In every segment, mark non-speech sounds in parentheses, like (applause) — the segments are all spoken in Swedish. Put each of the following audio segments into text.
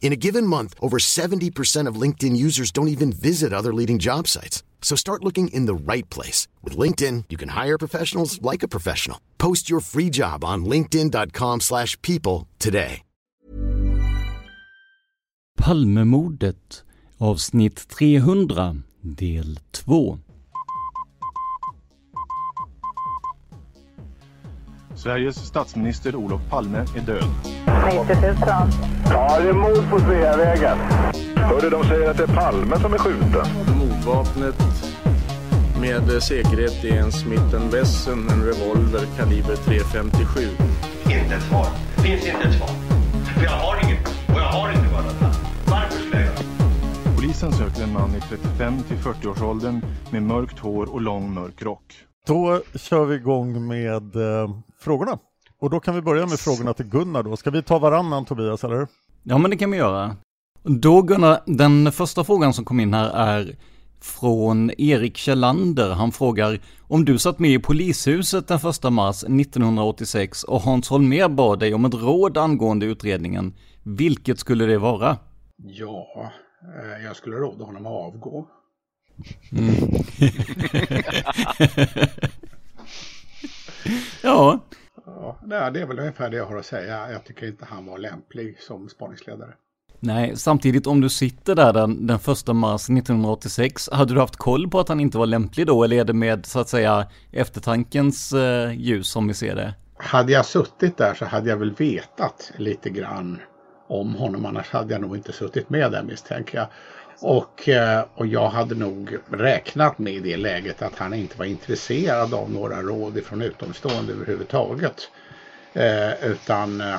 In a given month, over 70% of LinkedIn users don't even visit other leading job sites. So start looking in the right place. With LinkedIn, you can hire professionals like a professional. Post your free job on linkedin.com slash people today. Palmemordet avsnitt 300 del 2 Sveriges statsminister Olof Palme är död. 90 000. Ja, det är mord på Sveavägen. Hörde de säger att det är Palme som är skjuten. Mordvapnet med säkerhet är en Smith Wesson, en revolver kaliber .357. Inte ett svar. Det finns inte ett svar. För jag har inget och jag har inte mördat Varför skulle jag Polisen söker en man i 35 till 40-årsåldern med mörkt hår och lång mörk rock. Då kör vi igång med eh, frågorna. Och då kan vi börja med frågorna till Gunnar då. Ska vi ta varannan Tobias, eller? Ja, men det kan vi göra. Då Gunnar, den första frågan som kom in här är från Erik Kjellander. Han frågar om du satt med i polishuset den 1 mars 1986 och Hans Holmér bad dig om ett råd angående utredningen. Vilket skulle det vara? Ja, eh, jag skulle råda honom att avgå. Mm. (laughs) ja. Ja. Det är väl ungefär det jag har att säga. Jag tycker inte han var lämplig som spaningsledare. Nej, samtidigt om du sitter där den, den första mars 1986, hade du haft koll på att han inte var lämplig då, eller är det med så att säga eftertankens eh, ljus som vi ser det? Hade jag suttit där så hade jag väl vetat lite grann om honom, annars hade jag nog inte suttit med där misstänker jag. Och, eh, och jag hade nog räknat med i det läget att han inte var intresserad av några råd ifrån utomstående överhuvudtaget. Eh, utan, eh,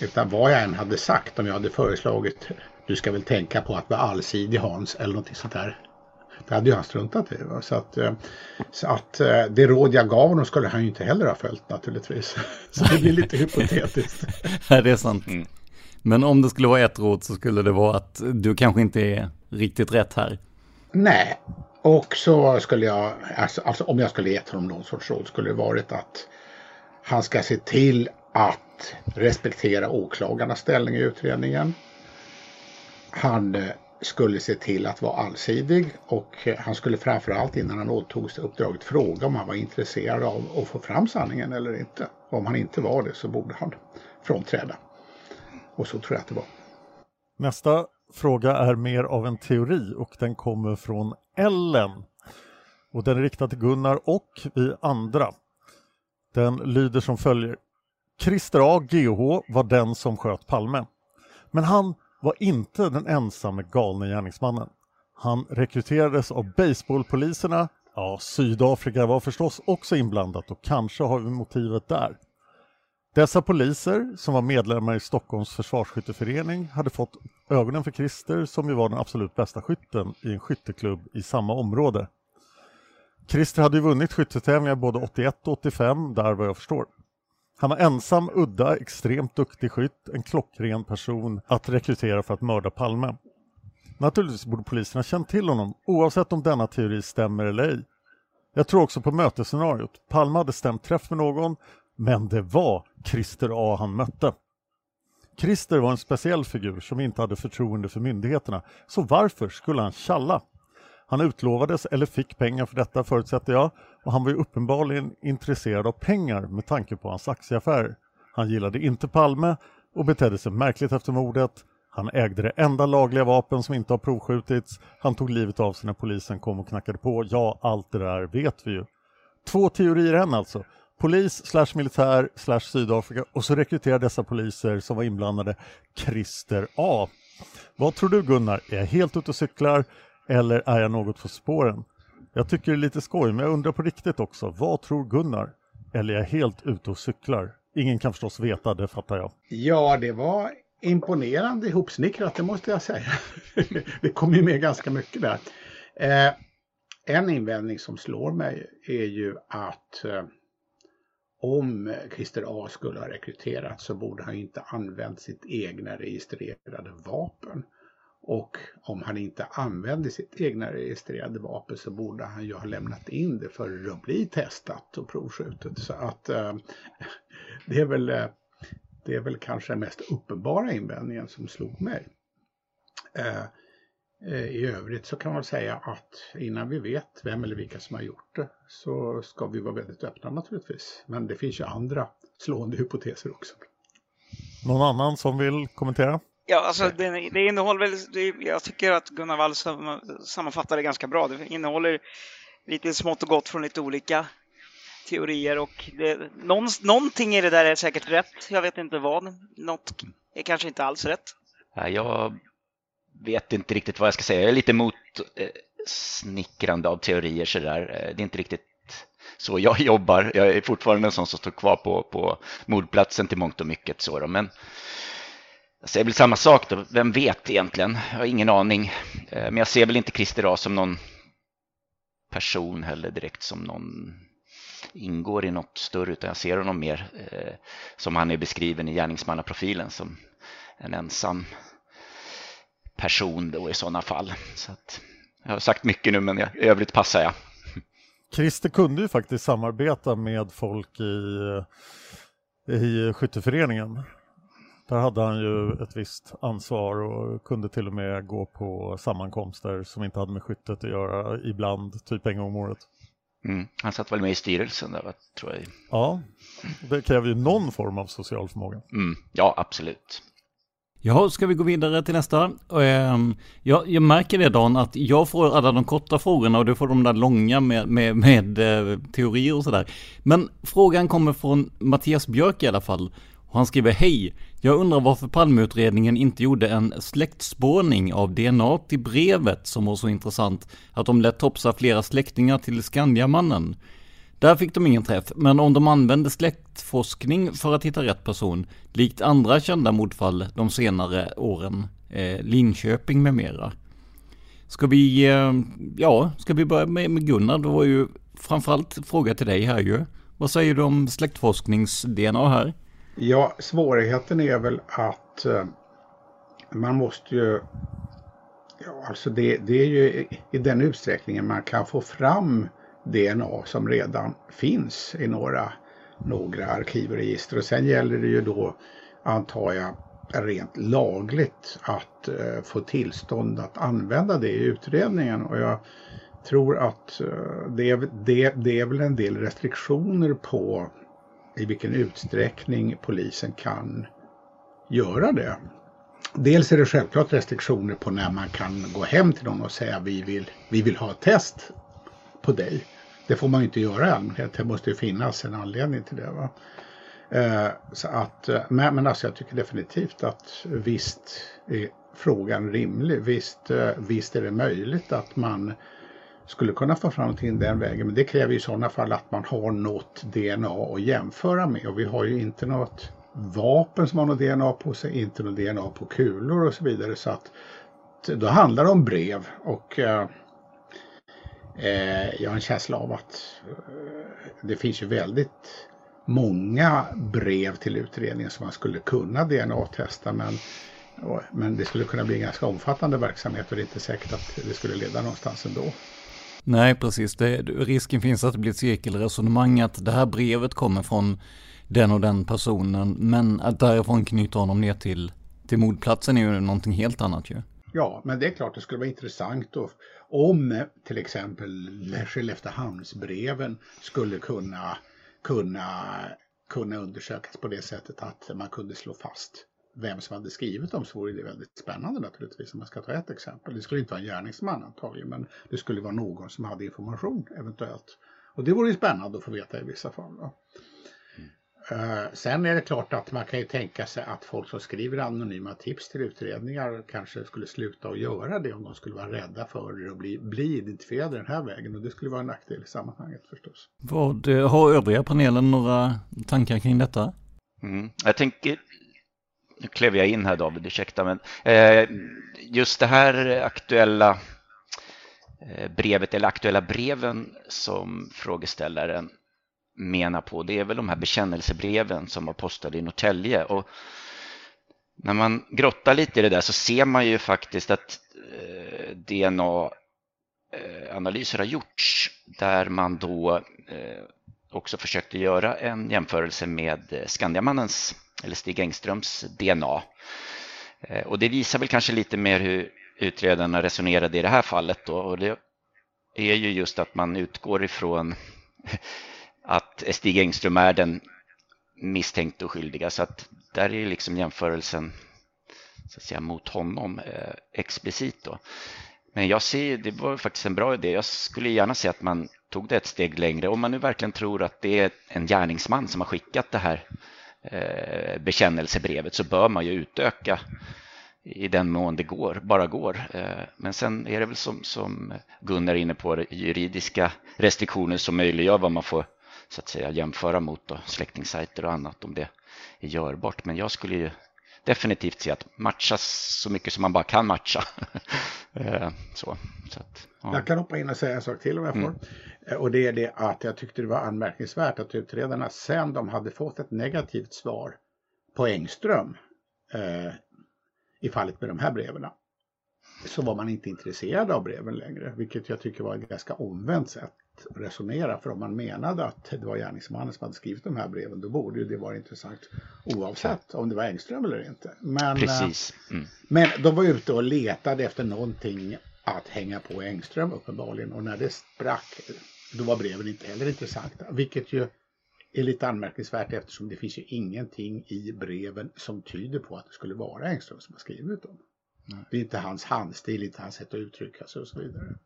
utan vad jag än hade sagt, om jag hade föreslagit du ska väl tänka på att vara allsidig Hans eller någonting sånt där. Det hade ju han struntat i. Så att, så att det råd jag gav honom skulle han ju inte heller ha följt naturligtvis. (laughs) Så det blir lite (laughs) hypotetiskt. Ja, det är sant. Mm. Men om det skulle vara ett råd så skulle det vara att du kanske inte är riktigt rätt här. Nej, och så skulle jag, alltså, alltså om jag skulle gett honom någon sorts råd skulle det varit att han ska se till att respektera åklagarnas ställning i utredningen. Han eh, skulle se till att vara allsidig och eh, han skulle framförallt innan han åtog sig uppdraget fråga om han var intresserad av att få fram sanningen eller inte. Om han inte var det så borde han frånträda. Och så tror jag att det var. Nästa fråga är mer av en teori och den kommer från Ellen. Och den är riktad till Gunnar och vi andra. Den lyder som följer. Christer A. GH var den som sköt Palme. Men han var inte den ensamme galne gärningsmannen. Han rekryterades av baseballpoliserna. Ja, Sydafrika var förstås också inblandat och kanske har vi motivet där. Dessa poliser, som var medlemmar i Stockholms försvarsskytteförening, hade fått ögonen för Christer som ju var den absolut bästa skytten i en skytteklubb i samma område. Christer hade ju vunnit skyttetävlingar både 81 och 85, där vad jag förstår. Han var ensam, udda, extremt duktig skytt, en klockren person att rekrytera för att mörda Palme. Naturligtvis borde poliserna känt till honom, oavsett om denna teori stämmer eller ej. Jag tror också på mötesscenariot. Palme hade stämt träff med någon men det var Christer A han mötte. Christer var en speciell figur som inte hade förtroende för myndigheterna, så varför skulle han tjalla? Han utlovades eller fick pengar för detta förutsätter jag och han var ju uppenbarligen intresserad av pengar med tanke på hans aktieaffärer. Han gillade inte Palme och betedde sig märkligt efter mordet. Han ägde det enda lagliga vapen som inte har provskjutits. Han tog livet av sig när polisen kom och knackade på. Ja, allt det där vet vi ju. Två teorier än alltså. Polis slash militär slash Sydafrika och så rekryterar dessa poliser som var inblandade Christer A. Vad tror du Gunnar? Är jag helt ute och cyklar eller är jag något på spåren? Jag tycker det är lite skoj men jag undrar på riktigt också. Vad tror Gunnar? Eller är jag helt ute och cyklar? Ingen kan förstås veta, det fattar jag. Ja, det var imponerande ihopsnickrat, det måste jag säga. (laughs) det kom ju med ganska mycket där. Eh, en invändning som slår mig är ju att eh, om Christer A skulle ha rekryterat så borde han inte använt sitt egna registrerade vapen. Och om han inte använde sitt egna registrerade vapen så borde han ju ha lämnat in det för att bli testat och provskjutet. Så att eh, (laughs) det, är väl, eh, det är väl kanske den mest uppenbara invändningen som slog mig. Eh, i övrigt så kan man säga att innan vi vet vem eller vilka som har gjort det så ska vi vara väldigt öppna naturligtvis. Men det finns ju andra slående hypoteser också. Någon annan som vill kommentera? Ja, alltså det, det innehåller väl, det, jag tycker att Gunnar Wall sammanfattar det ganska bra. Det innehåller lite smått och gott från lite olika teorier och det, någon, någonting i det där är säkert rätt. Jag vet inte vad. Något är kanske inte alls rätt. Jag vet inte riktigt vad jag ska säga. Jag är lite emot eh, snickrande av teorier sådär. Eh, det är inte riktigt så jag (laughs) jobbar. Jag är fortfarande en sån som står kvar på, på mordplatsen till mångt och mycket. Så då. Men jag säger väl samma sak då. Vem vet egentligen? Jag har ingen aning. Eh, men jag ser väl inte Christer A som någon person heller direkt som någon ingår i något större utan jag ser honom mer eh, som han är beskriven i gärningsmannaprofilen som en ensam person då i sådana fall. Så att, jag har sagt mycket nu men i övrigt passar jag. Christer kunde ju faktiskt samarbeta med folk i, i skytteföreningen. Där hade han ju ett visst ansvar och kunde till och med gå på sammankomster som inte hade med skyttet att göra ibland, typ en gång om året. Mm. Han satt väl med i styrelsen där, tror jag. Ja, det kräver ju någon form av social förmåga. Mm. Ja, absolut. Ja, ska vi gå vidare till nästa? Ja, jag, jag märker det Dan, att jag får alla de korta frågorna och du får de där långa med, med, med eh, teorier och sådär. Men frågan kommer från Mattias Björk i alla fall. Och han skriver Hej! Jag undrar varför Palmeutredningen inte gjorde en släktspårning av DNA till brevet som var så intressant att de lät topsa flera släktingar till Skandiamannen. Där fick de ingen träff, men om de använde släktforskning för att hitta rätt person, likt andra kända mordfall de senare åren, eh, Linköping med mera. Ska vi, eh, ja, ska vi börja med, med Gunnar? Det var ju framförallt fråga till dig här ju. Vad säger du om släktforsknings-DNA här? Ja, svårigheten är väl att eh, man måste ju... Ja, alltså det, det är ju i den utsträckningen man kan få fram DNA som redan finns i några, några arkivregister. och sen gäller det ju då, antar jag, rent lagligt att eh, få tillstånd att använda det i utredningen. Och jag tror att eh, det, det, det är väl en del restriktioner på i vilken utsträckning polisen kan göra det. Dels är det självklart restriktioner på när man kan gå hem till någon och säga vi vill, vi vill ha ett test på dig. Det får man inte göra i allmänhet. Det måste ju finnas en anledning till det. Va? Eh, så att, eh, men, men alltså jag tycker definitivt att visst är frågan rimlig. Visst, eh, visst är det möjligt att man skulle kunna få fram någonting den vägen. Men det kräver i sådana fall att man har något DNA att jämföra med. Och vi har ju inte något vapen som har något DNA på sig, inte något DNA på kulor och så vidare. Så att då handlar det om brev och eh, jag har en känsla av att eh, det finns ju väldigt många brev till utredningen som man skulle kunna DNA-testa men, men det skulle kunna bli en ganska omfattande verksamhet och det är inte säkert att det skulle leda någonstans ändå. Nej, precis. Det, risken finns att det blir ett cirkelresonemang att det här brevet kommer från den och den personen, men att därifrån knyta honom ner till, till mordplatsen är ju någonting helt annat ju. Ja, men det är klart det skulle vara intressant då, om till exempel Skelleftehamnsbreven skulle kunna, kunna, kunna undersökas på det sättet att man kunde slå fast vem som hade skrivit dem så vore det väldigt spännande naturligtvis om man ska ta ett exempel. Det skulle inte vara en gärningsman antagligen men det skulle vara någon som hade information eventuellt. Och det vore ju spännande att få veta i vissa fall. Då. Uh, sen är det klart att man kan ju tänka sig att folk som skriver anonyma tips till utredningar kanske skulle sluta att göra det om de skulle vara rädda för att bli, bli identifierade den här vägen och det skulle vara en nackdel i sammanhanget förstås. Vad, eh, har övriga panelen några tankar kring detta? Mm. Jag tänker nu klev jag in här David, ursäkta, men eh, just det här aktuella eh, brevet eller aktuella breven som frågeställaren menar på, det är väl de här bekännelsebreven som var postade i Norrtälje. Och när man grottar lite i det där så ser man ju faktiskt att eh, DNA-analyser eh, har gjorts där man då eh, också försökte göra en jämförelse med eh, Skandiamannens eller Stig Engströms DNA. Eh, och det visar väl kanske lite mer hur utredarna resonerade i det här fallet. Då. Och det är ju just att man utgår ifrån att Stig Engström är den misstänkte och skyldiga. Så att där är liksom jämförelsen så att säga, mot honom eh, explicit. Då. Men jag ser, det var faktiskt en bra idé. Jag skulle gärna se att man tog det ett steg längre. Om man nu verkligen tror att det är en gärningsman som har skickat det här Eh, bekännelsebrevet så bör man ju utöka i den mån det går, bara går. Eh, men sen är det väl som, som Gunnar är inne på, juridiska restriktioner som möjliggör vad man får så att säga jämföra mot då, släktingsajter och annat om det är görbart. Men jag skulle ju definitivt se att matcha så mycket som man bara kan matcha. (laughs) Eh, så, så att, ja. Jag kan hoppa in och säga en sak till om jag får. Mm. Eh, och det är det att jag tyckte det var anmärkningsvärt att utredarna sen de hade fått ett negativt svar på Engström eh, i fallet med de här breven så var man inte intresserad av breven längre, vilket jag tycker var ett ganska omvänt sätt att resonera. För om man menade att det var gärningsmannen som hade skrivit de här breven, då borde ju det vara intressant oavsett om det var Engström eller inte. Men, Precis. Mm. men de var ute och letade efter någonting att hänga på Engström uppenbarligen och när det sprack, då var breven inte heller intressanta, vilket ju är lite anmärkningsvärt eftersom det finns ju ingenting i breven som tyder på att det skulle vara Engström som har skrivit dem. Det är inte hans handstil, inte hans sätt att uttrycka sig och så vidare.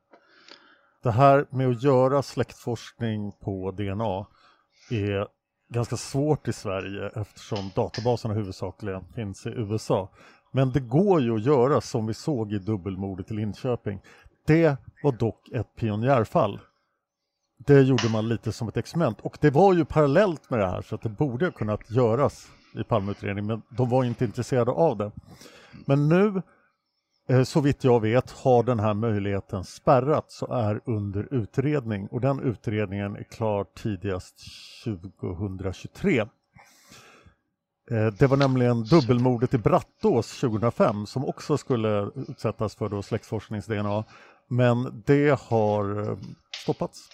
Det här med att göra släktforskning på DNA är ganska svårt i Sverige eftersom databaserna huvudsakligen finns i USA. Men det går ju att göra som vi såg i dubbelmordet i Linköping. Det var dock ett pionjärfall. Det gjorde man lite som ett experiment och det var ju parallellt med det här så att det borde ha kunnat göras i Palmeutredningen men de var inte intresserade av det. Men nu Eh, så vitt jag vet har den här möjligheten spärrats och är under utredning och den utredningen är klar tidigast 2023. Eh, det var nämligen dubbelmordet i Brattås 2005 som också skulle utsättas för då släktforsknings-DNA men det har eh, stoppats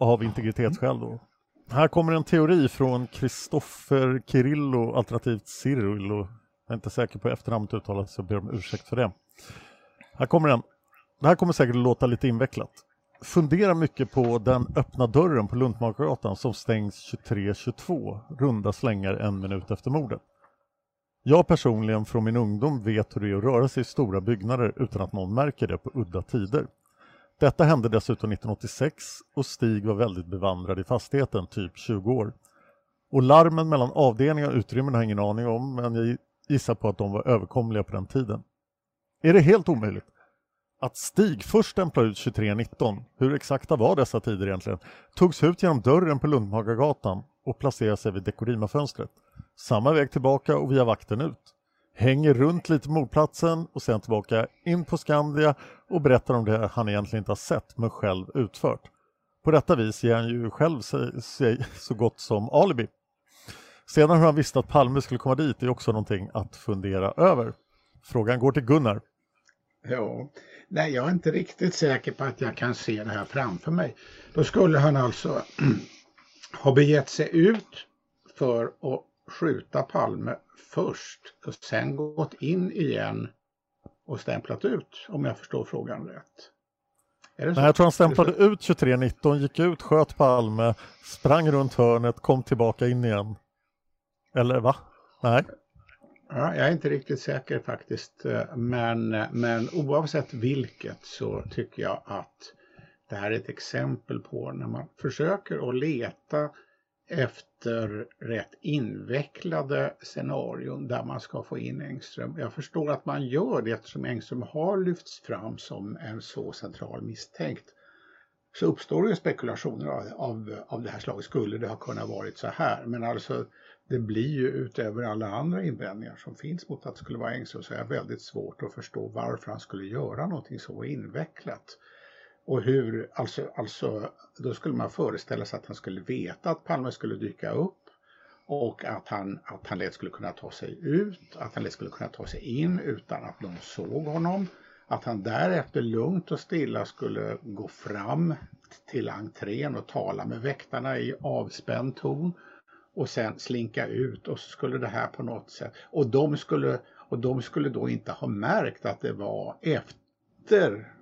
av integritetsskäl. Då. Här kommer en teori från Kristoffer Kirillo alternativt Cirillo. Jag är inte säker på efternamnet uttalat så jag ber om ursäkt för det. Här kommer den. Det här kommer säkert låta lite invecklat. Fundera mycket på den öppna dörren på Luntmakargatan som stängs 23.22, runda slängar en minut efter mordet. Jag personligen från min ungdom vet hur det är att röra sig i stora byggnader utan att någon märker det på udda tider. Detta hände dessutom 1986 och Stig var väldigt bevandrad i fastigheten, typ 20 år. Och larmen mellan avdelningar och utrymmen har jag ingen aning om, men jag gissar på att de var överkomliga på den tiden. Är det helt omöjligt? Att Stig först stämplar ut 2319, hur exakta var dessa tider egentligen, togs ut genom dörren på Lundhagagatan och placerade sig vid Dekorima-fönstret. Samma väg tillbaka och via vakten ut. Hänger runt lite mordplatsen och sen tillbaka in på Skandia och berättar om det han egentligen inte har sett men själv utfört. På detta vis ger han ju själv sig, sig så gott som alibi. Sedan hur han visste att Palme skulle komma dit är också någonting att fundera över. Frågan går till Gunnar. Jo. Nej, jag är inte riktigt säker på att jag kan se det här framför mig. Då skulle han alltså (clears throat) ha begett sig ut för att skjuta Palme först och sen gått in igen och stämplat ut, om jag förstår frågan rätt. Nej, jag tror han stämplade ut 23.19, gick ut, sköt Palme, sprang runt hörnet, kom tillbaka in igen. Eller va? Nej. Ja, jag är inte riktigt säker faktiskt, eh, men, men oavsett vilket så tycker jag att det här är ett exempel på när man försöker att leta efter rätt invecklade scenarion där man ska få in Engström. Jag förstår att man gör det eftersom Engström har lyfts fram som en så central misstänkt. Så uppstår ju spekulationer av, av, av det här slaget. Skulle det ha kunnat varit så här? Men alltså det blir ju utöver alla andra invändningar som finns mot att det skulle vara Engström så är det väldigt svårt att förstå varför han skulle göra någonting så invecklat. Och hur, alltså, alltså, då skulle man föreställa sig att han skulle veta att Palme skulle dyka upp och att han, att han lätt skulle kunna ta sig ut, att han lätt skulle kunna ta sig in utan att någon såg honom. Att han därefter lugnt och stilla skulle gå fram till entrén och tala med väktarna i avspänd ton och sen slinka ut och så skulle det här på något sätt och de skulle, och de skulle då inte ha märkt att det var efter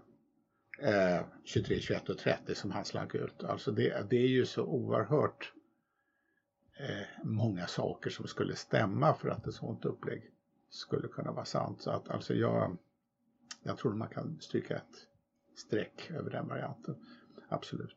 eh, 23, 21 och 30 som han slank ut. Alltså det, det är ju så oerhört eh, många saker som skulle stämma för att ett sådant upplägg skulle kunna vara sant. Så att alltså jag, jag tror man kan stryka ett streck över den varianten. Absolut.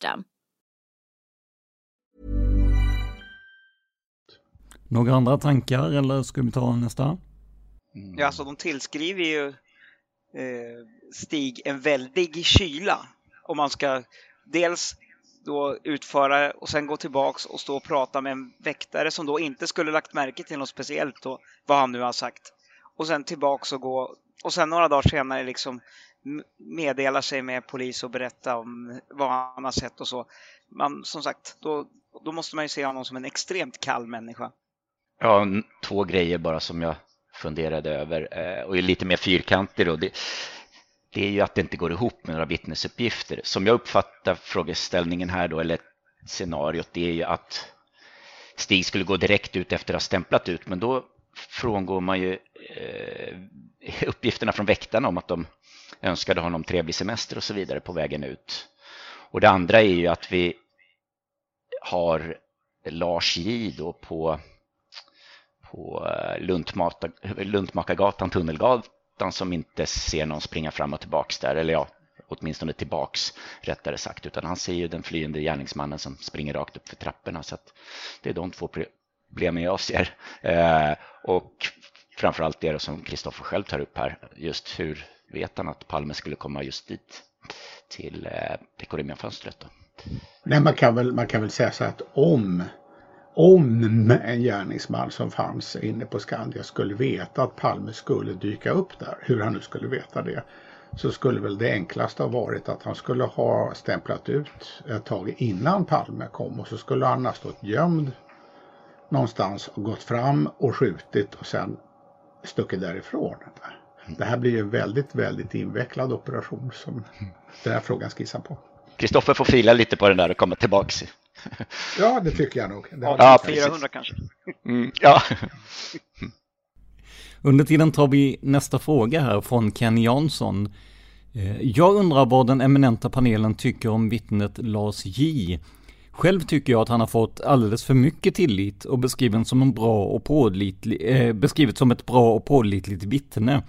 Några andra tankar eller ska vi ta nästa? Mm. Ja, alltså de tillskriver ju eh, Stig en väldig kyla. Om man ska dels då utföra och sen gå tillbaks och stå och prata med en väktare som då inte skulle lagt märke till något speciellt då, vad han nu har sagt. Och sen tillbaks och gå och sen några dagar senare liksom meddela sig med polis och berätta om vad han har sett och så. Man, som sagt, då, då måste man ju se honom som en extremt kall människa. Ja, två grejer bara som jag funderade över eh, och är lite mer fyrkantig då. Det, det är ju att det inte går ihop med några vittnesuppgifter. Som jag uppfattar frågeställningen här då, eller scenariot, det är ju att Stig skulle gå direkt ut efter att ha stämplat ut, men då frångår man ju eh, (laughs) uppgifterna från väktarna om att de önskade honom trevlig semester och så vidare på vägen ut. Och det andra är ju att vi har Lars J då på, på eh, Luntmakargatan, Tunnelgatan som inte ser någon springa fram och tillbaks där, eller ja, åtminstone tillbaks rättare sagt, utan han ser ju den flyende gärningsmannen som springer rakt upp för trapporna. Så att det är de två problemen jag ser. Eh, och framförallt det som Kristoffer själv tar upp här, just hur vet han att Palme skulle komma just dit till eh, Dekorimian-fönstret? Nej, man kan, väl, man kan väl säga så att om, om en gärningsman som fanns inne på Skandia skulle veta att Palme skulle dyka upp där, hur han nu skulle veta det, så skulle väl det enklaste ha varit att han skulle ha stämplat ut ett tag innan Palme kom och så skulle han ha stått gömd någonstans och gått fram och skjutit och sen stuckit därifrån. Det här blir ju en väldigt, väldigt invecklad operation som den här frågan skissar på. Kristoffer får fila lite på den där och komma tillbaks. Ja, det tycker jag nog. Det ja, 400 kanske. Mm, ja. Under tiden tar vi nästa fråga här från Ken Jansson. Eh, jag undrar vad den eminenta panelen tycker om vittnet Lars J. Själv tycker jag att han har fått alldeles för mycket tillit och beskriven som en bra och pålitlig, eh, beskrivet som ett bra och pålitligt vittne.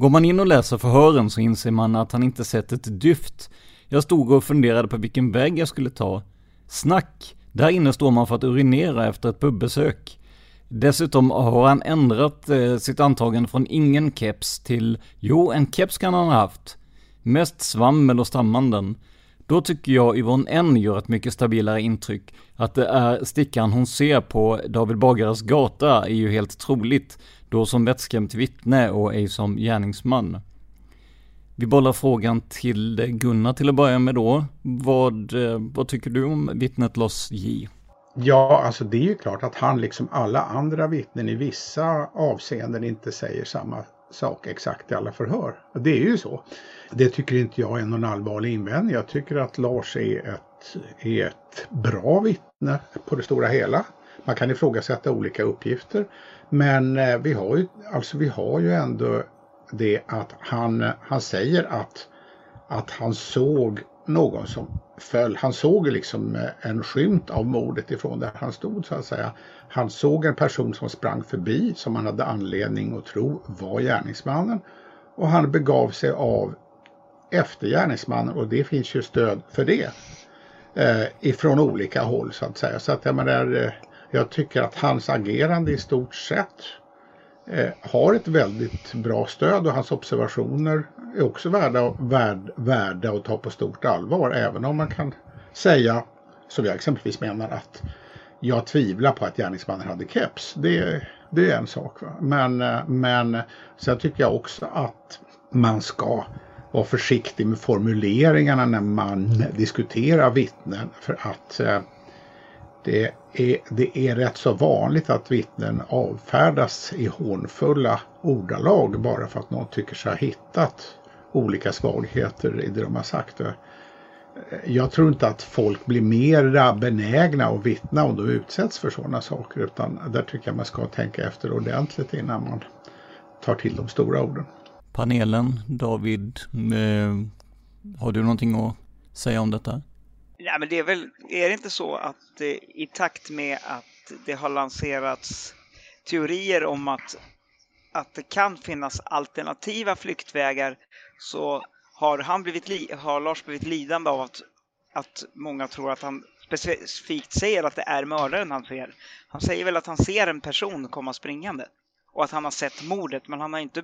Går man in och läser förhören så inser man att han inte sett ett dyft. Jag stod och funderade på vilken väg jag skulle ta. Snack! Där inne står man för att urinera efter ett pubbesök. Dessutom har han ändrat eh, sitt antagande från ingen keps till jo, en keps kan han ha haft. Mest svammel och stammanden. Då tycker jag Yvonne N gör ett mycket stabilare intryck. Att det är stickan hon ser på David Bagares gata är ju helt troligt. Då som vettskrämt vittne och ej som gärningsman. Vi bollar frågan till Gunnar till att börja med då. Vad, eh, vad tycker du om vittnet Lars J? Ja, alltså det är ju klart att han liksom alla andra vittnen i vissa avseenden inte säger samma sak exakt i alla förhör. Det är ju så. Det tycker inte jag är någon allvarlig invändning. Jag tycker att Lars är ett, är ett bra vittne på det stora hela. Man kan ifrågasätta olika uppgifter. Men eh, vi har ju, alltså vi har ju ändå det att han, han säger att, att han såg någon som föll. Han såg liksom eh, en skymt av mordet ifrån där han stod så att säga. Han såg en person som sprang förbi som han hade anledning att tro var gärningsmannen. Och han begav sig av efter gärningsmannen och det finns ju stöd för det. Eh, ifrån olika håll så att säga. Så att jag menar, eh, jag tycker att hans agerande i stort sett eh, har ett väldigt bra stöd och hans observationer är också värda, värd, värda att ta på stort allvar. Även om man kan säga, som jag exempelvis menar, att jag tvivlar på att gärningsmannen hade keps. Det, det är en sak. Va? Men, eh, men sen tycker jag också att man ska vara försiktig med formuleringarna när man diskuterar vittnen. För att eh, det är, det är rätt så vanligt att vittnen avfärdas i hånfulla ordalag bara för att någon tycker sig ha hittat olika svagheter i det de har sagt. Eh, jag tror inte att folk blir mer benägna att vittna om de utsätts för sådana saker utan där tycker jag man ska tänka efter ordentligt innan man tar till de stora orden. Panelen, David, eh, har du någonting att säga om detta? Nej men det är väl, är det inte så att eh, i takt med att det har lanserats teorier om att, att det kan finnas alternativa flyktvägar så har, han blivit, har Lars blivit lidande av att, att många tror att han specifikt säger att det är mördaren han ser. Han säger väl att han ser en person komma springande och att han har sett mordet, men han har inte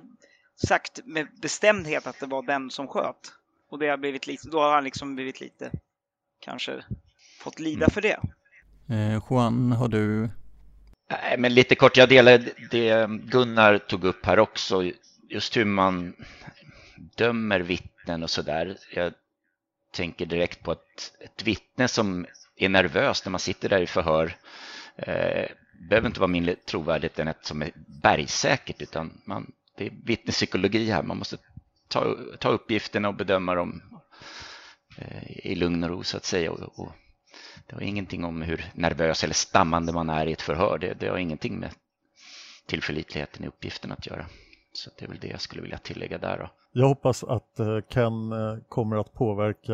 sagt med bestämdhet att det var den som sköt. Och det har blivit lite, då har han liksom blivit lite kanske fått lida mm. för det. Eh, Juan, har du? Nej, men lite kort, jag delar det Gunnar tog upp här också. Just hur man dömer vittnen och sådär. Jag tänker direkt på ett, ett vittne som är nervös när man sitter där i förhör. Eh, behöver inte vara mindre trovärdigt än ett som är bergsäkert utan man, det är vittnespsykologi här. Man måste ta, ta uppgifterna och bedöma dem i lugn och ro så att säga. Och, och det har ingenting om hur nervös eller stammande man är i ett förhör. Det, det har ingenting med tillförlitligheten i uppgiften att göra. Så det är väl det jag skulle vilja tillägga där. Då. Jag hoppas att Ken kommer att påverka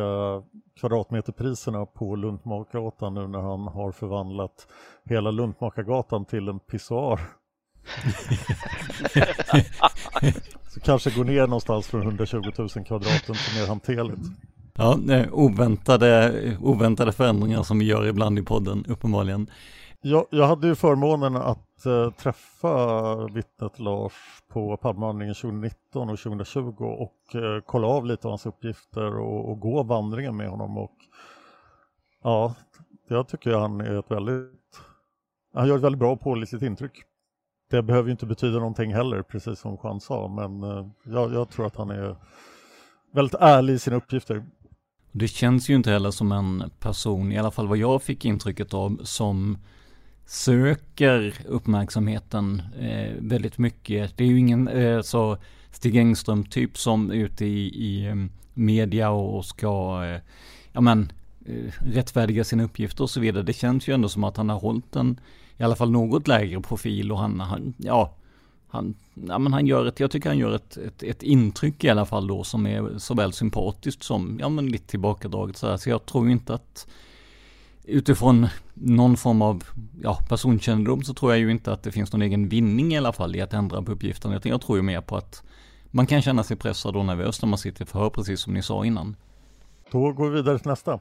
kvadratmeterpriserna på Luntmakargatan nu när han har förvandlat hela Luntmakargatan till en pissoar. (laughs) Så kanske går ner någonstans från 120 000 kvadraten till mer hanterligt. Ja, oväntade, oväntade förändringar som vi gör ibland i podden, uppenbarligen. Jag, jag hade ju förmånen att äh, träffa vittnet Lars på Palmevandringen 2019 och 2020 och äh, kolla av lite av hans uppgifter och, och, gå vandringen med honom. Och Ja, jag tycker han är ett väldigt... Han gör ett väldigt bra och pålitligt intryck. Det behöver ju inte betyda någonting heller, precis som Juan sa, men eh, äh, jag, jag tror att han är väldigt ärlig i sina uppgifter. Det känns ju inte heller som en person, i alla fall vad jag fick intrycket av, som söker uppmärksamheten eh, väldigt mycket. Det är ju ingen eh, så Stig Engström typ som är ute i, i eh, media och ska, eh, ja men, eh, rättfärdiga sina uppgifter och så vidare. Det känns ju ändå som att han har hållit en, i alla fall något lägre profil och han, han ja, han, ja, men han gör ett, jag tycker han gör ett, ett, ett, intryck i alla fall då som är såväl sympatiskt som, ja men lite tillbakadraget så här. Så jag tror inte att utifrån någon form av ja, personkännedom så tror jag ju inte att det finns någon egen vinning i alla fall i att ändra på uppgifterna. Jag tror ju mer på att man kan känna sig pressad och nervös när man sitter i förhör, precis som ni sa innan. Då går vi vidare till nästa.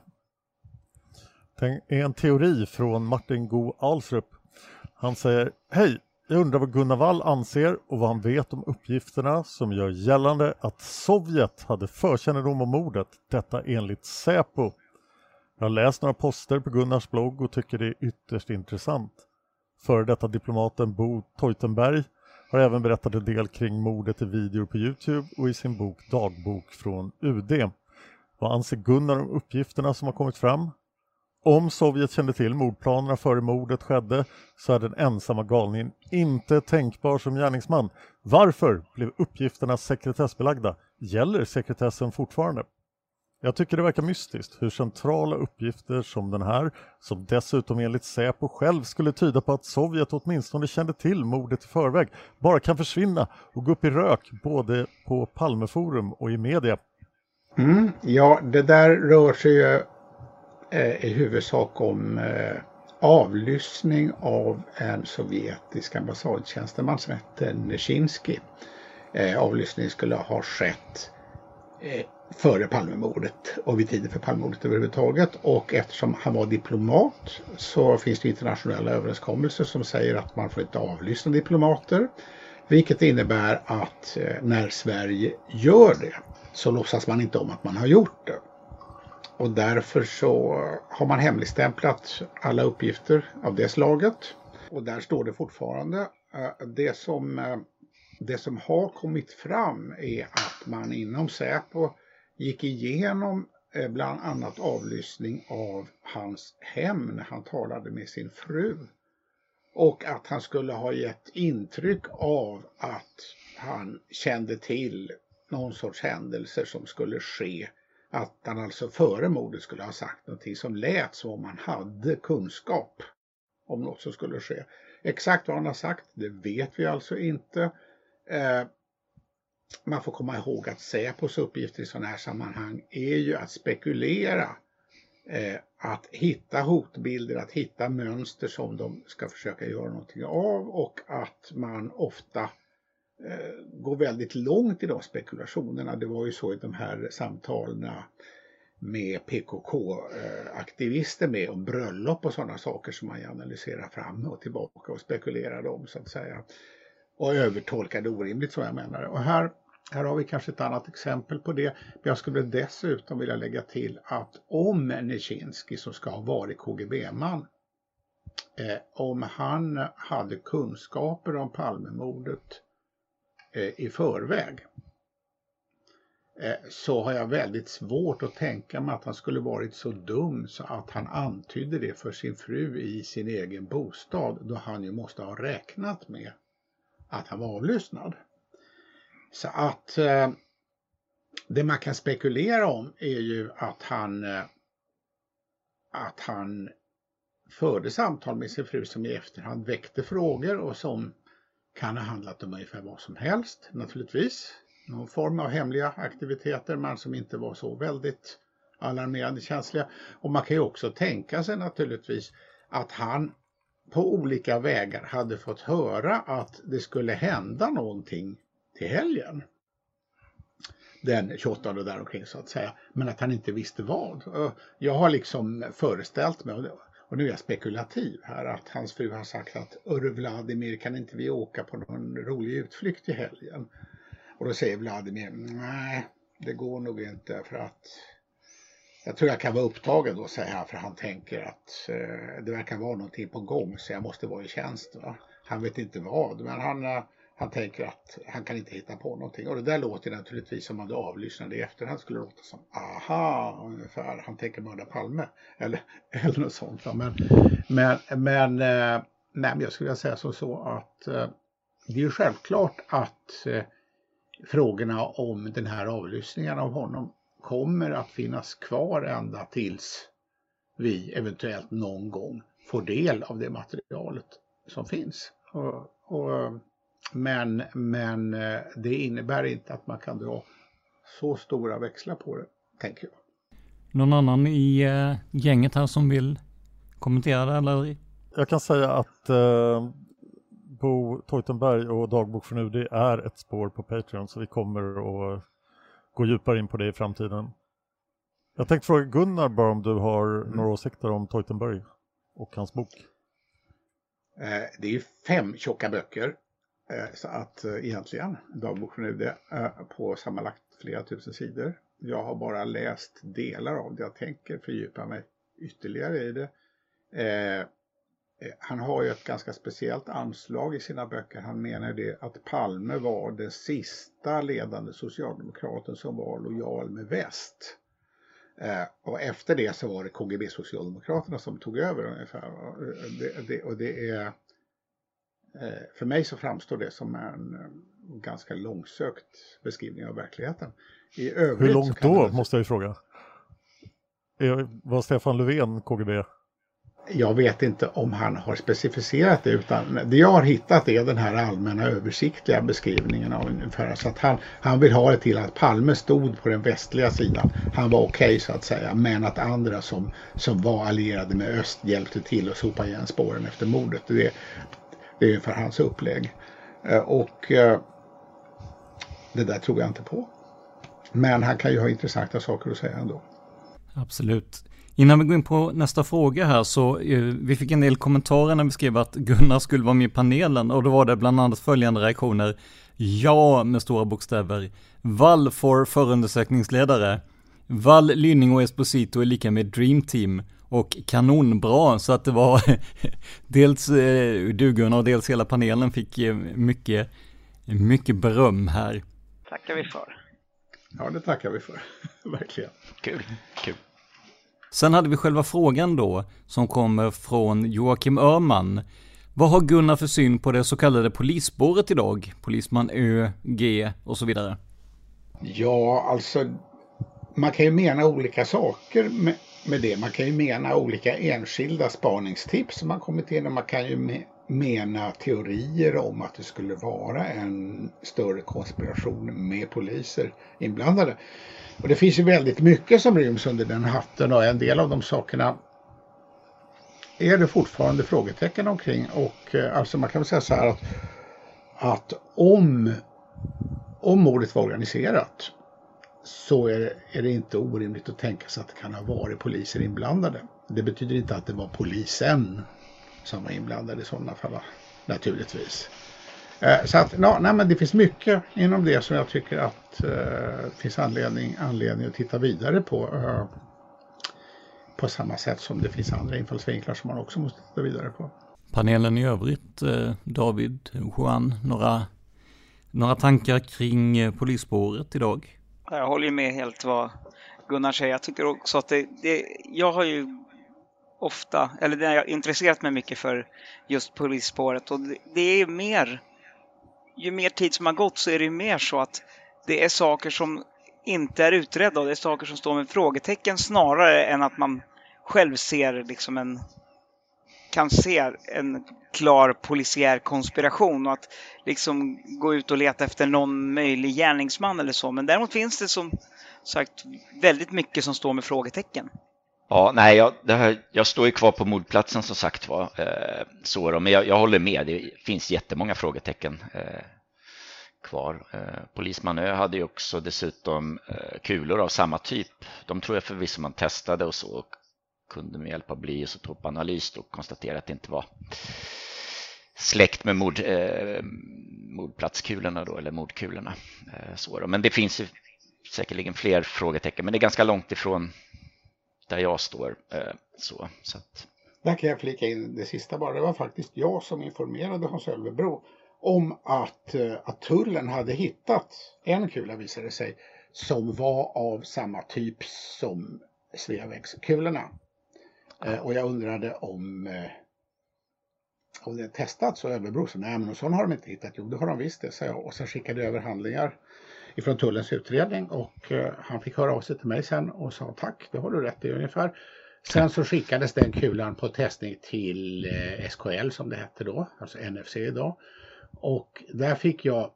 Det är en teori från Martin Go Alsrup. Han säger Hej! Jag undrar vad Gunnar Wall anser och vad han vet om uppgifterna som gör gällande att Sovjet hade förkännedom om mordet, detta enligt Säpo. Jag har läst några poster på Gunnars blogg och tycker det är ytterst intressant. Före detta diplomaten Bo Teutenberg har även berättat en del kring mordet i videor på Youtube och i sin bok Dagbok från UD. Vad anser Gunnar om uppgifterna som har kommit fram? Om Sovjet kände till mordplanerna före mordet skedde så är den ensamma galningen inte tänkbar som gärningsman. Varför blev uppgifterna sekretessbelagda? Gäller sekretessen fortfarande? Jag tycker det verkar mystiskt hur centrala uppgifter som den här, som dessutom enligt Säpo själv skulle tyda på att Sovjet åtminstone kände till mordet i förväg, bara kan försvinna och gå upp i rök både på Palmeforum och i media. Mm, ja, det där rör sig ju Eh, i huvudsak om eh, avlyssning av en sovjetisk ambassadtjänsteman som hette Nesjinskij. Eh, avlyssning skulle ha skett före Palmemordet och vid tiden för Palmemordet överhuvudtaget. Och eftersom han var diplomat så finns det internationella överenskommelser som säger att man får inte avlyssna diplomater. Vilket innebär att när Sverige gör det så låtsas man inte om att man har gjort det. Och därför så har man hemligstämplat alla uppgifter av det slaget. Och där står det fortfarande. Eh, det som, eh, det som har kommit fram är att man inom Säpo gick igenom eh, bland annat avlyssning av hans hem när han talade med sin fru. Och att han skulle ha gett intryck av att han kände till någon sorts händelser som skulle ske. Att han alltså före mordet skulle ha sagt någonting som lät som om han hade kunskap om något som skulle ske. Exakt vad han har sagt, det vet vi alltså inte. Eh, man får komma ihåg att Säpos uppgifter i sådana här sammanhang är ju att spekulera, eh, att hitta hotbilder, att hitta mönster som de ska försöka göra någonting av och att man ofta Eh, gå väldigt långt i de spekulationerna. Det var ju så i de här samtalen med PKK-aktivister med om bröllop och sådana saker som man analyserar fram och tillbaka och spekulerar om så att säga. Och övertolkade orimligt så jag menar. Och här här har vi kanske ett annat exempel på det. Men jag skulle dessutom vilja lägga till att om Nijinsky som ska ha varit KGB-man, eh, om han hade kunskaper om Palmemordet eh, Eh, i förväg, eh, så har jag väldigt svårt att tänka mig att han skulle varit så dum så att han antydde det för sin fru i sin egen bostad då han ju måste ha räknat med att han var avlyssnad. Så att eh, det man kan spekulera om är ju att han eh, att han förde samtal med sin fru som i efterhand väckte frågor och som kan ha handlat om ungefär vad som helst naturligtvis. Någon form av hemliga aktiviteter men som inte var så väldigt alarmerande känsliga. Och man kan ju också tänka sig naturligtvis att han på olika vägar hade fått höra att det skulle hända någonting till helgen. Den 28 däromkring så att säga. Men att han inte visste vad. Jag har liksom föreställt mig, och nu är jag spekulativ här, att hans fru har sagt att Örre Vladimir kan inte vi åka på någon rolig utflykt i helgen? Och då säger Vladimir, nej det går nog inte för att jag tror jag kan vara upptagen då säger han för han tänker att eh, det verkar vara någonting på gång så jag måste vara i tjänst. Va? Han vet inte vad men han, eh, han tänker att han kan inte hitta på någonting och det där låter naturligtvis som om du avlyssnade i efterhand skulle låta som aha ungefär han tänker mörda Palme eller, (laughs) eller något sånt. Va? Men, men, men, eh, nej, men jag skulle vilja säga som så att eh, det är ju självklart att eh, frågorna om den här avlyssningen av honom kommer att finnas kvar ända tills vi eventuellt någon gång får del av det materialet som finns. Och, och, men, men det innebär inte att man kan dra så stora växlar på det, tänker jag. Någon annan i äh, gänget här som vill kommentera det eller? Jag kan säga att äh, Bo Teutenberg och Dagbok från UD är ett spår på Patreon så vi kommer att gå djupare in på det i framtiden. Jag tänkte fråga Gunnar bara om du har mm. några åsikter om Teutenberg och hans bok? Eh, det är ju fem tjocka böcker. Eh, så att eh, egentligen, dagbok från UD, eh, på sammanlagt flera tusen sidor. Jag har bara läst delar av det. Jag tänker fördjupa mig ytterligare i det. Han har ju ett ganska speciellt anslag i sina böcker. Han menar det att Palme var den sista ledande socialdemokraten som var lojal med väst. Eh, och efter det så var det KGB-socialdemokraterna som tog över ungefär. Det, det, och det är, för mig så framstår det som en eh, ganska långsökt beskrivning av verkligheten. I Hur långt då, det... måste jag ju fråga? Var Stefan Löfven KGB? jag vet inte om han har specificerat det utan det jag har hittat är den här allmänna översiktliga beskrivningen av ungefär så att han, han vill ha det till att Palme stod på den västliga sidan. Han var okej okay, så att säga men att andra som, som var allierade med öst hjälpte till att sopa igen spåren efter mordet. Det, det är ungefär hans upplägg. Eh, och eh, det där tror jag inte på. Men han kan ju ha intressanta saker att säga ändå. Absolut. Innan vi går in på nästa fråga här så eh, vi fick en del kommentarer när vi skrev att Gunnar skulle vara med i panelen och då var det bland annat följande reaktioner. Ja, med stora bokstäver. Wall for förundersökningsledare. Wall, Lynning och Esposito är lika med Dream Team. Och kanonbra, så att det var (laughs) dels uh, du Gunnar och dels hela panelen fick uh, mycket, mycket beröm här. Tackar vi för. Ja, det tackar vi för. (laughs) Verkligen. Kul, kul. Sen hade vi själva frågan då, som kommer från Joakim Öhman. Vad har Gunnar för syn på det så kallade polisspåret idag? Polisman Ö, G och så vidare. Ja, alltså man kan ju mena olika saker med, med det. Man kan ju mena olika enskilda spaningstips som man kommit in och man kan ju mena teorier om att det skulle vara en större konspiration med poliser inblandade. Och det finns ju väldigt mycket som ryms under den hatten och en del av de sakerna är det fortfarande frågetecken omkring och eh, alltså man kan väl säga så här att, att om, om mordet var organiserat så är det, är det inte orimligt att tänka sig att det kan ha varit poliser inblandade. Det betyder inte att det var polisen som var inblandad i sådana fall naturligtvis. Eh, så att, no, nej, men det finns mycket inom det som jag tycker att uh, finns anledning, anledning att titta vidare på. Eh, på samma sätt som det finns andra infallsvinklar som man också måste titta vidare på. Panelen i övrigt, eh, David, Juan, några, några tankar kring eh, polisspåret idag? Jag håller med helt vad Gunnar säger. Jag tycker också att det, det jag har ju ofta, eller det har jag intresserat mig mycket för just polisspåret och det, det är mer ju mer tid som har gått så är det mer så att det är saker som inte är utredda och det är saker som står med frågetecken snarare än att man själv ser liksom en kan se en klar polisiär konspiration och att liksom gå ut och leta efter någon möjlig gärningsman eller så. Men däremot finns det som sagt väldigt mycket som står med frågetecken. Ja, nej, jag, här, jag står ju kvar på mordplatsen som sagt var. Eh, så då, men jag, jag, håller med, det finns jättemånga frågetecken eh, kvar. Eh, Polisman Ö hade ju också dessutom eh, kulor av samma typ. De tror jag förvisso man testade och så och kunde med hjälp av blyisotopanalys då konstatera att det inte var släkt med mord, eh, mordplatskulorna då, eller mordkulorna. Eh, så då. Men det finns ju säkerligen fler frågetecken, men det är ganska långt ifrån där jag står. Eh, så, så att... Där kan jag flika in det sista bara. Det var faktiskt jag som informerade Hans Ölvebro om att, eh, att tullen hade hittat en kula visade sig som var av samma typ som Sveavägskulorna. Eh, och jag undrade om om det testats och Överbro sa nej men sån har de inte hittat. Jo det har de visst det, sa jag och sen skickade jag över handlingar ifrån tullens utredning och eh, han fick höra av sig till mig sen och sa tack, det har du rätt i ungefär. Sen så skickades den kulan på testning till eh, SKL som det hette då, alltså NFC idag. Och där fick jag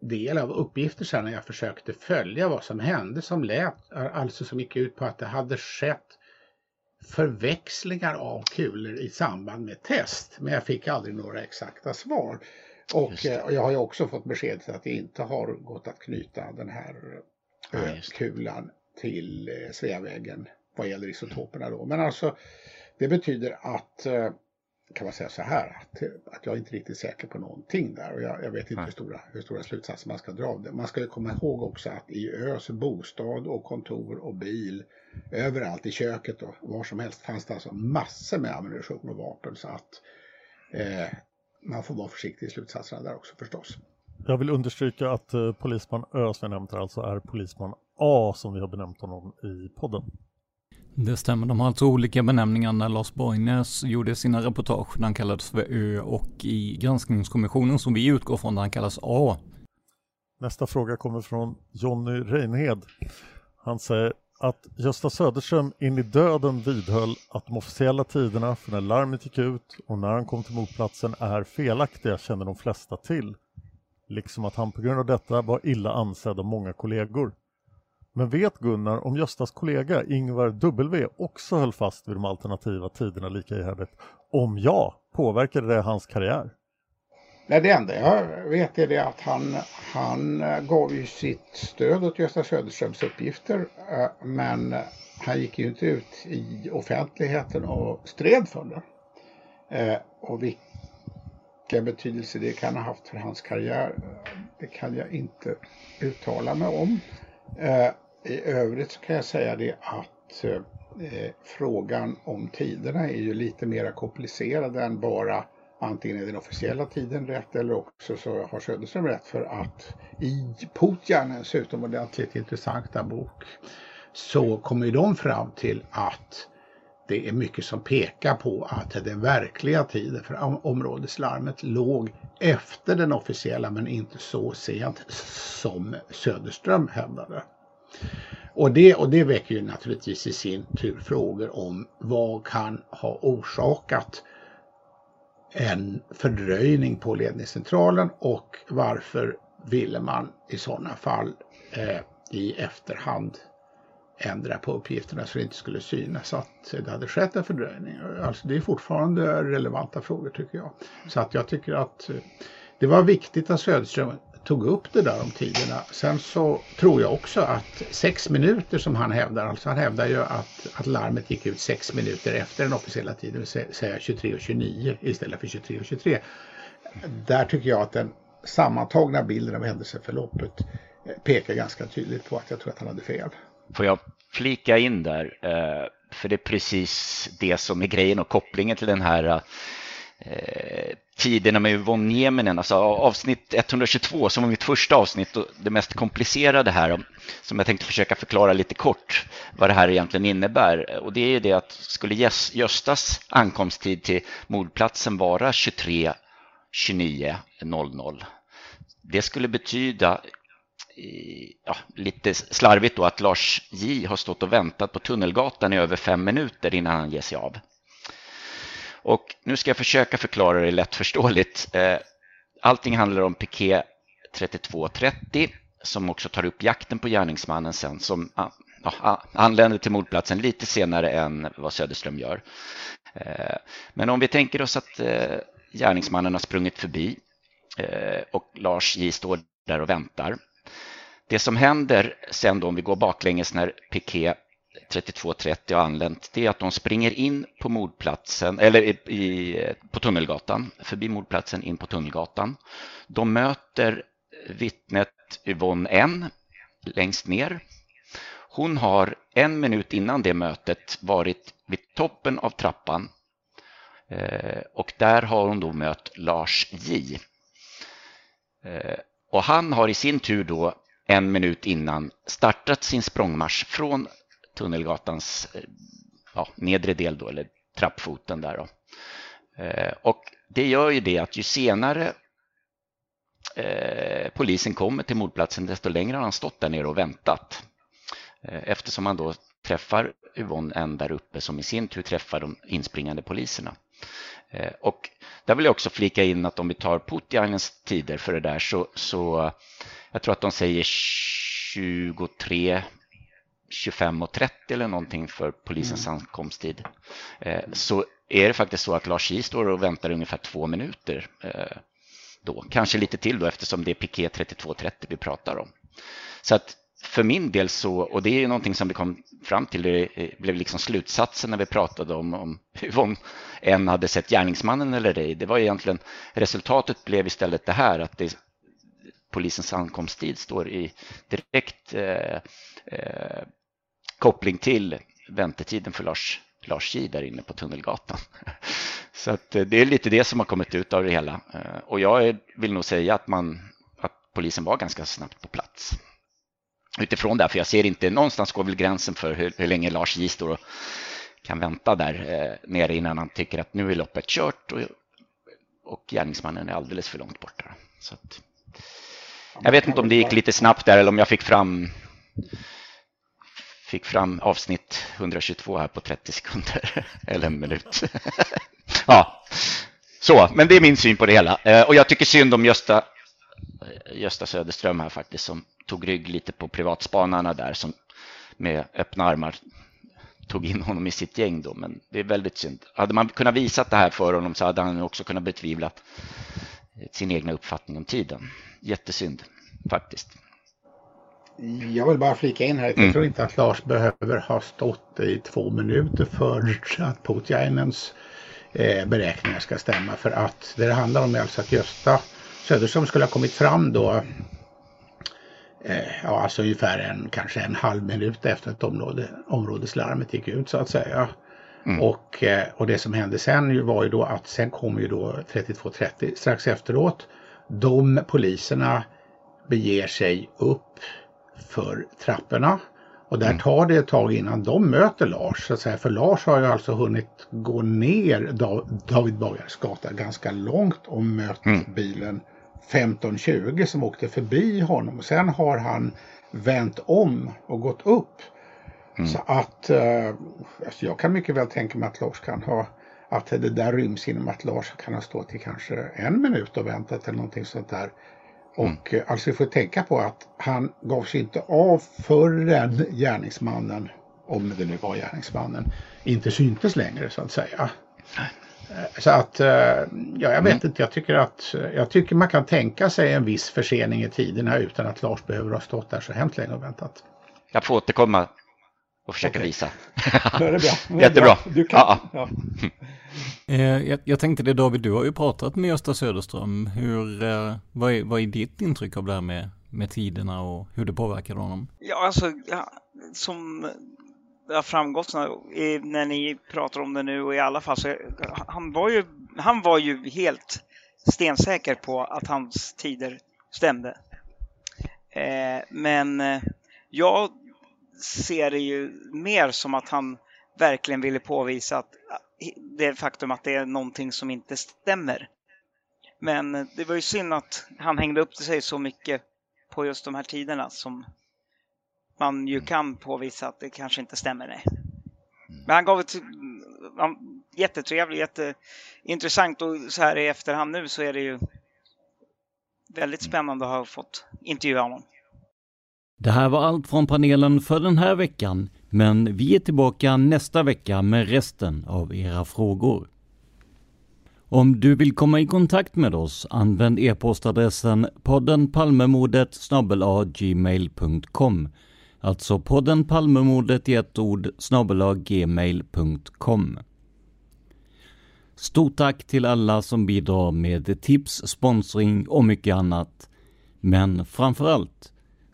del av uppgifter sen när jag försökte följa vad som hände som lät, alltså som gick ut på att det hade skett förväxlingar av kulor i samband med test. Men jag fick aldrig några exakta svar. Och, eh, jag har ju också fått besked att det inte har gått att knyta den här ja, kulan till eh, Sveavägen vad gäller isotoperna då. Men alltså det betyder att eh, kan man säga så här att, att jag är inte riktigt säker på någonting där och jag, jag vet inte hur stora, hur stora slutsatser man ska dra av det. Man ska komma ihåg också att i Ös bostad och kontor och bil överallt i köket och var som helst fanns det alltså massor med ammunition och vapen så att eh, man får vara försiktig i slutsatserna där också förstås. Jag vill understryka att eh, polisman Ö som jag nämnt här alltså är polisman A som vi har benämnt honom i podden. Det stämmer, de har alltså olika benämningar när Lars Borgnäs gjorde sina reportage när han kallades för Ö och i granskningskommissionen som vi utgår från där han kallas A. Nästa fråga kommer från Jonny Reinhed. Han säger att Gösta Söderström in i döden vidhöll att de officiella tiderna för när larmet gick ut och när han kom till motplatsen är felaktiga känner de flesta till. Liksom att han på grund av detta var illa ansedd av många kollegor. Men vet Gunnar om Göstas kollega Ingvar W också höll fast vid de alternativa tiderna lika ihärdigt? Om ja, påverkade det hans karriär? Nej, det enda jag vet är det att han, han gav ju sitt stöd åt Gösta Söderströms uppgifter eh, men han gick ju inte ut i offentligheten och stred för det. Eh, och vilken betydelse det kan ha haft för hans karriär, det kan jag inte uttala mig om. Eh, I övrigt så kan jag säga det att frågan om tiderna är ju lite mer komplicerad än bara antingen är den officiella tiden rätt eller också så har Söderström rätt för att i Putjanens utomordentligt intressanta bok så kommer ju de fram till att det är mycket som pekar på att den verkliga tiden för områdeslarmet låg efter den officiella men inte så sent som Söderström hävdade. Och det, och det väcker ju naturligtvis i sin tur frågor om vad kan ha orsakat en fördröjning på ledningscentralen och varför ville man i sådana fall eh, i efterhand ändra på uppgifterna så det inte skulle synas att det hade skett en fördröjning. Alltså det är fortfarande relevanta frågor tycker jag. Så att jag tycker att eh, det var viktigt att Söderström tog upp det där om tiderna. Sen så tror jag också att sex minuter som han hävdar, alltså han hävdar ju att, att larmet gick ut sex minuter efter den officiella tiden, säga 23 och 29 istället för 23.23. 23. Där tycker jag att den sammantagna bilden av händelseförloppet pekar ganska tydligt på att jag tror att han hade fel. Får jag flika in där? Eh, för det är precis det som är grejen och kopplingen till den här eh, eh, tiderna med Yvonne Nieminen, alltså avsnitt 122 som var mitt första avsnitt och det mest komplicerade här som jag tänkte försöka förklara lite kort vad det här egentligen innebär. Och det är ju det att skulle Göstas ankomsttid till mordplatsen vara 23 29 00 det skulle betyda ja, lite slarvigt då att Lars J har stått och väntat på Tunnelgatan i över fem minuter innan han ger sig av. Och nu ska jag försöka förklara det lättförståeligt. Eh, allting handlar om piké 3230 som också tar upp jakten på gärningsmannen sen som ah, ja, ah, anländer till mordplatsen lite senare än vad Söderström gör. Eh, men om vi tänker oss att eh, gärningsmannen har sprungit förbi och Lars J står där och väntar. Det som händer sen då om vi går baklänges när Piqué 3230 har anlänt, det är att de springer in på mordplatsen, eller i, i, på Tunnelgatan, förbi mordplatsen in på Tunnelgatan. De möter vittnet Yvonne N längst ner. Hon har en minut innan det mötet varit vid toppen av trappan eh, och där har hon då mött Lars J. Eh, och han har i sin tur då en minut innan startat sin språngmarsch från Tunnelgatans eh, ja, nedre del då, eller trappfoten där. Då. Eh, och det gör ju det att ju senare eh, polisen kommer till mordplatsen desto längre har han stått där nere och väntat. Eftersom han då träffar Yvonne en där uppe som i sin tur träffar de inspringande poliserna. Och där vill jag också flika in att om vi tar Putjainens tider för det där så, så jag tror att de säger 23 25 och 30 eller någonting för polisens mm. ankomsttid. Eh, så är det faktiskt så att Lars J står och väntar ungefär två minuter eh, då. Kanske lite till då eftersom det är piké 3230 vi pratar om. Så att för min del så, och det är ju någonting som vi kom fram till, det blev liksom slutsatsen när vi pratade om, om om en hade sett gärningsmannen eller ej. Det var egentligen, resultatet blev istället det här att det, polisens ankomsttid står i direkt eh, eh, koppling till väntetiden för Lars, Lars J där inne på Tunnelgatan. (laughs) Så att eh, det är lite det som har kommit ut av det hela. Eh, och jag vill nog säga att, man, att polisen var ganska snabbt på plats. Utifrån det, för jag ser inte, någonstans går väl gränsen för hur, hur länge Lars J står och kan vänta där eh, nere innan han tycker att nu är loppet kört och, och gärningsmannen är alldeles för långt borta. Så att, jag vet inte om det gick lite snabbt där eller om jag fick fram fick fram avsnitt 122 här på 30 sekunder (laughs) eller en minut. (laughs) ja, så, men det är min syn på det hela. Eh, och jag tycker synd om Gösta, Gösta Söderström här faktiskt som tog rygg lite på privatspanarna där som med öppna armar tog in honom i sitt gäng då, men det är väldigt synd. Hade man kunnat visa det här för honom så hade han också kunnat betvivla sin egna uppfattning om tiden. Jättesynd faktiskt. Jag vill bara flika in här. Jag mm. tror inte att Lars behöver ha stått i två minuter för att Putjainens eh, beräkningar ska stämma. För att det det handlar om är alltså att Gösta Söderström skulle ha kommit fram då eh, ja, alltså ungefär en, kanske en halv minut efter att område, områdeslarmet gick ut så att säga. Mm. Och, eh, och det som hände sen var ju då att sen kom ju då 32.30 strax efteråt. De poliserna beger sig upp för trapporna. Och där mm. tar det ett tag innan de möter Lars. Så att säga. För Lars har ju alltså hunnit gå ner David Bagares gata ganska långt och mött mm. bilen 1520 som åkte förbi honom. Och sen har han vänt om och gått upp. Mm. Så att eh, alltså jag kan mycket väl tänka mig att Lars kan ha att det där ryms inom att Lars kan ha stått i kanske en minut och väntat eller någonting sånt där. Mm. Och mm. alltså vi får tänka på att han gav sig inte av förrän gärningsmannen, om det nu var gärningsmannen, inte syntes längre så att säga. Eh, så att, eh, ja jag vet mm. inte, jag tycker att jag tycker man kan tänka sig en viss försening i tiderna utan att Lars behöver ha stått där så hemskt länge och väntat. Jag får återkomma och försöka okay. visa. (laughs) det (laughs) är bra. Jättebra. Du kan. Ja. ja. (laughs) Eh, jag, jag, tänkte det David, du har ju pratat med Gösta Söderström. Hur, eh, vad, är, vad är ditt intryck av det här med, med tiderna och hur det påverkar honom? Ja, alltså ja, som det har framgått när ni pratar om det nu och i alla fall så han var ju, han var ju helt stensäker på att hans tider stämde. Eh, men eh, jag ser det ju mer som att han verkligen ville påvisa att det faktum att det är någonting som inte stämmer. Men det var ju synd att han hängde upp sig så mycket på just de här tiderna som man ju kan påvisa att det kanske inte stämmer. Nej. Men han gav ett han, jättetrevlig, jätteintressant och så här i efterhand nu så är det ju väldigt spännande att ha fått intervjua honom. Det här var allt från panelen för den här veckan, men vi är tillbaka nästa vecka med resten av era frågor. Om du vill komma i kontakt med oss, använd e-postadressen podden Palmemordet gmail.com Alltså podden Palmemordet i ett ord gmail.com Stort tack till alla som bidrar med tips, sponsring och mycket annat. Men framför allt,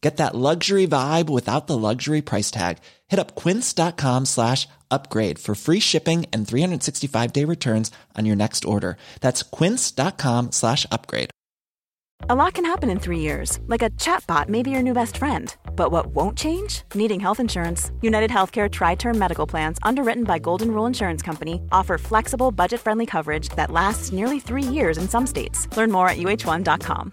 Get that luxury vibe without the luxury price tag. Hit up quince.com slash upgrade for free shipping and 365 day returns on your next order. That's quince.com slash upgrade. A lot can happen in three years, like a chatbot may be your new best friend. But what won't change? Needing health insurance. United Healthcare Tri Term Medical Plans, underwritten by Golden Rule Insurance Company, offer flexible, budget friendly coverage that lasts nearly three years in some states. Learn more at uh1.com.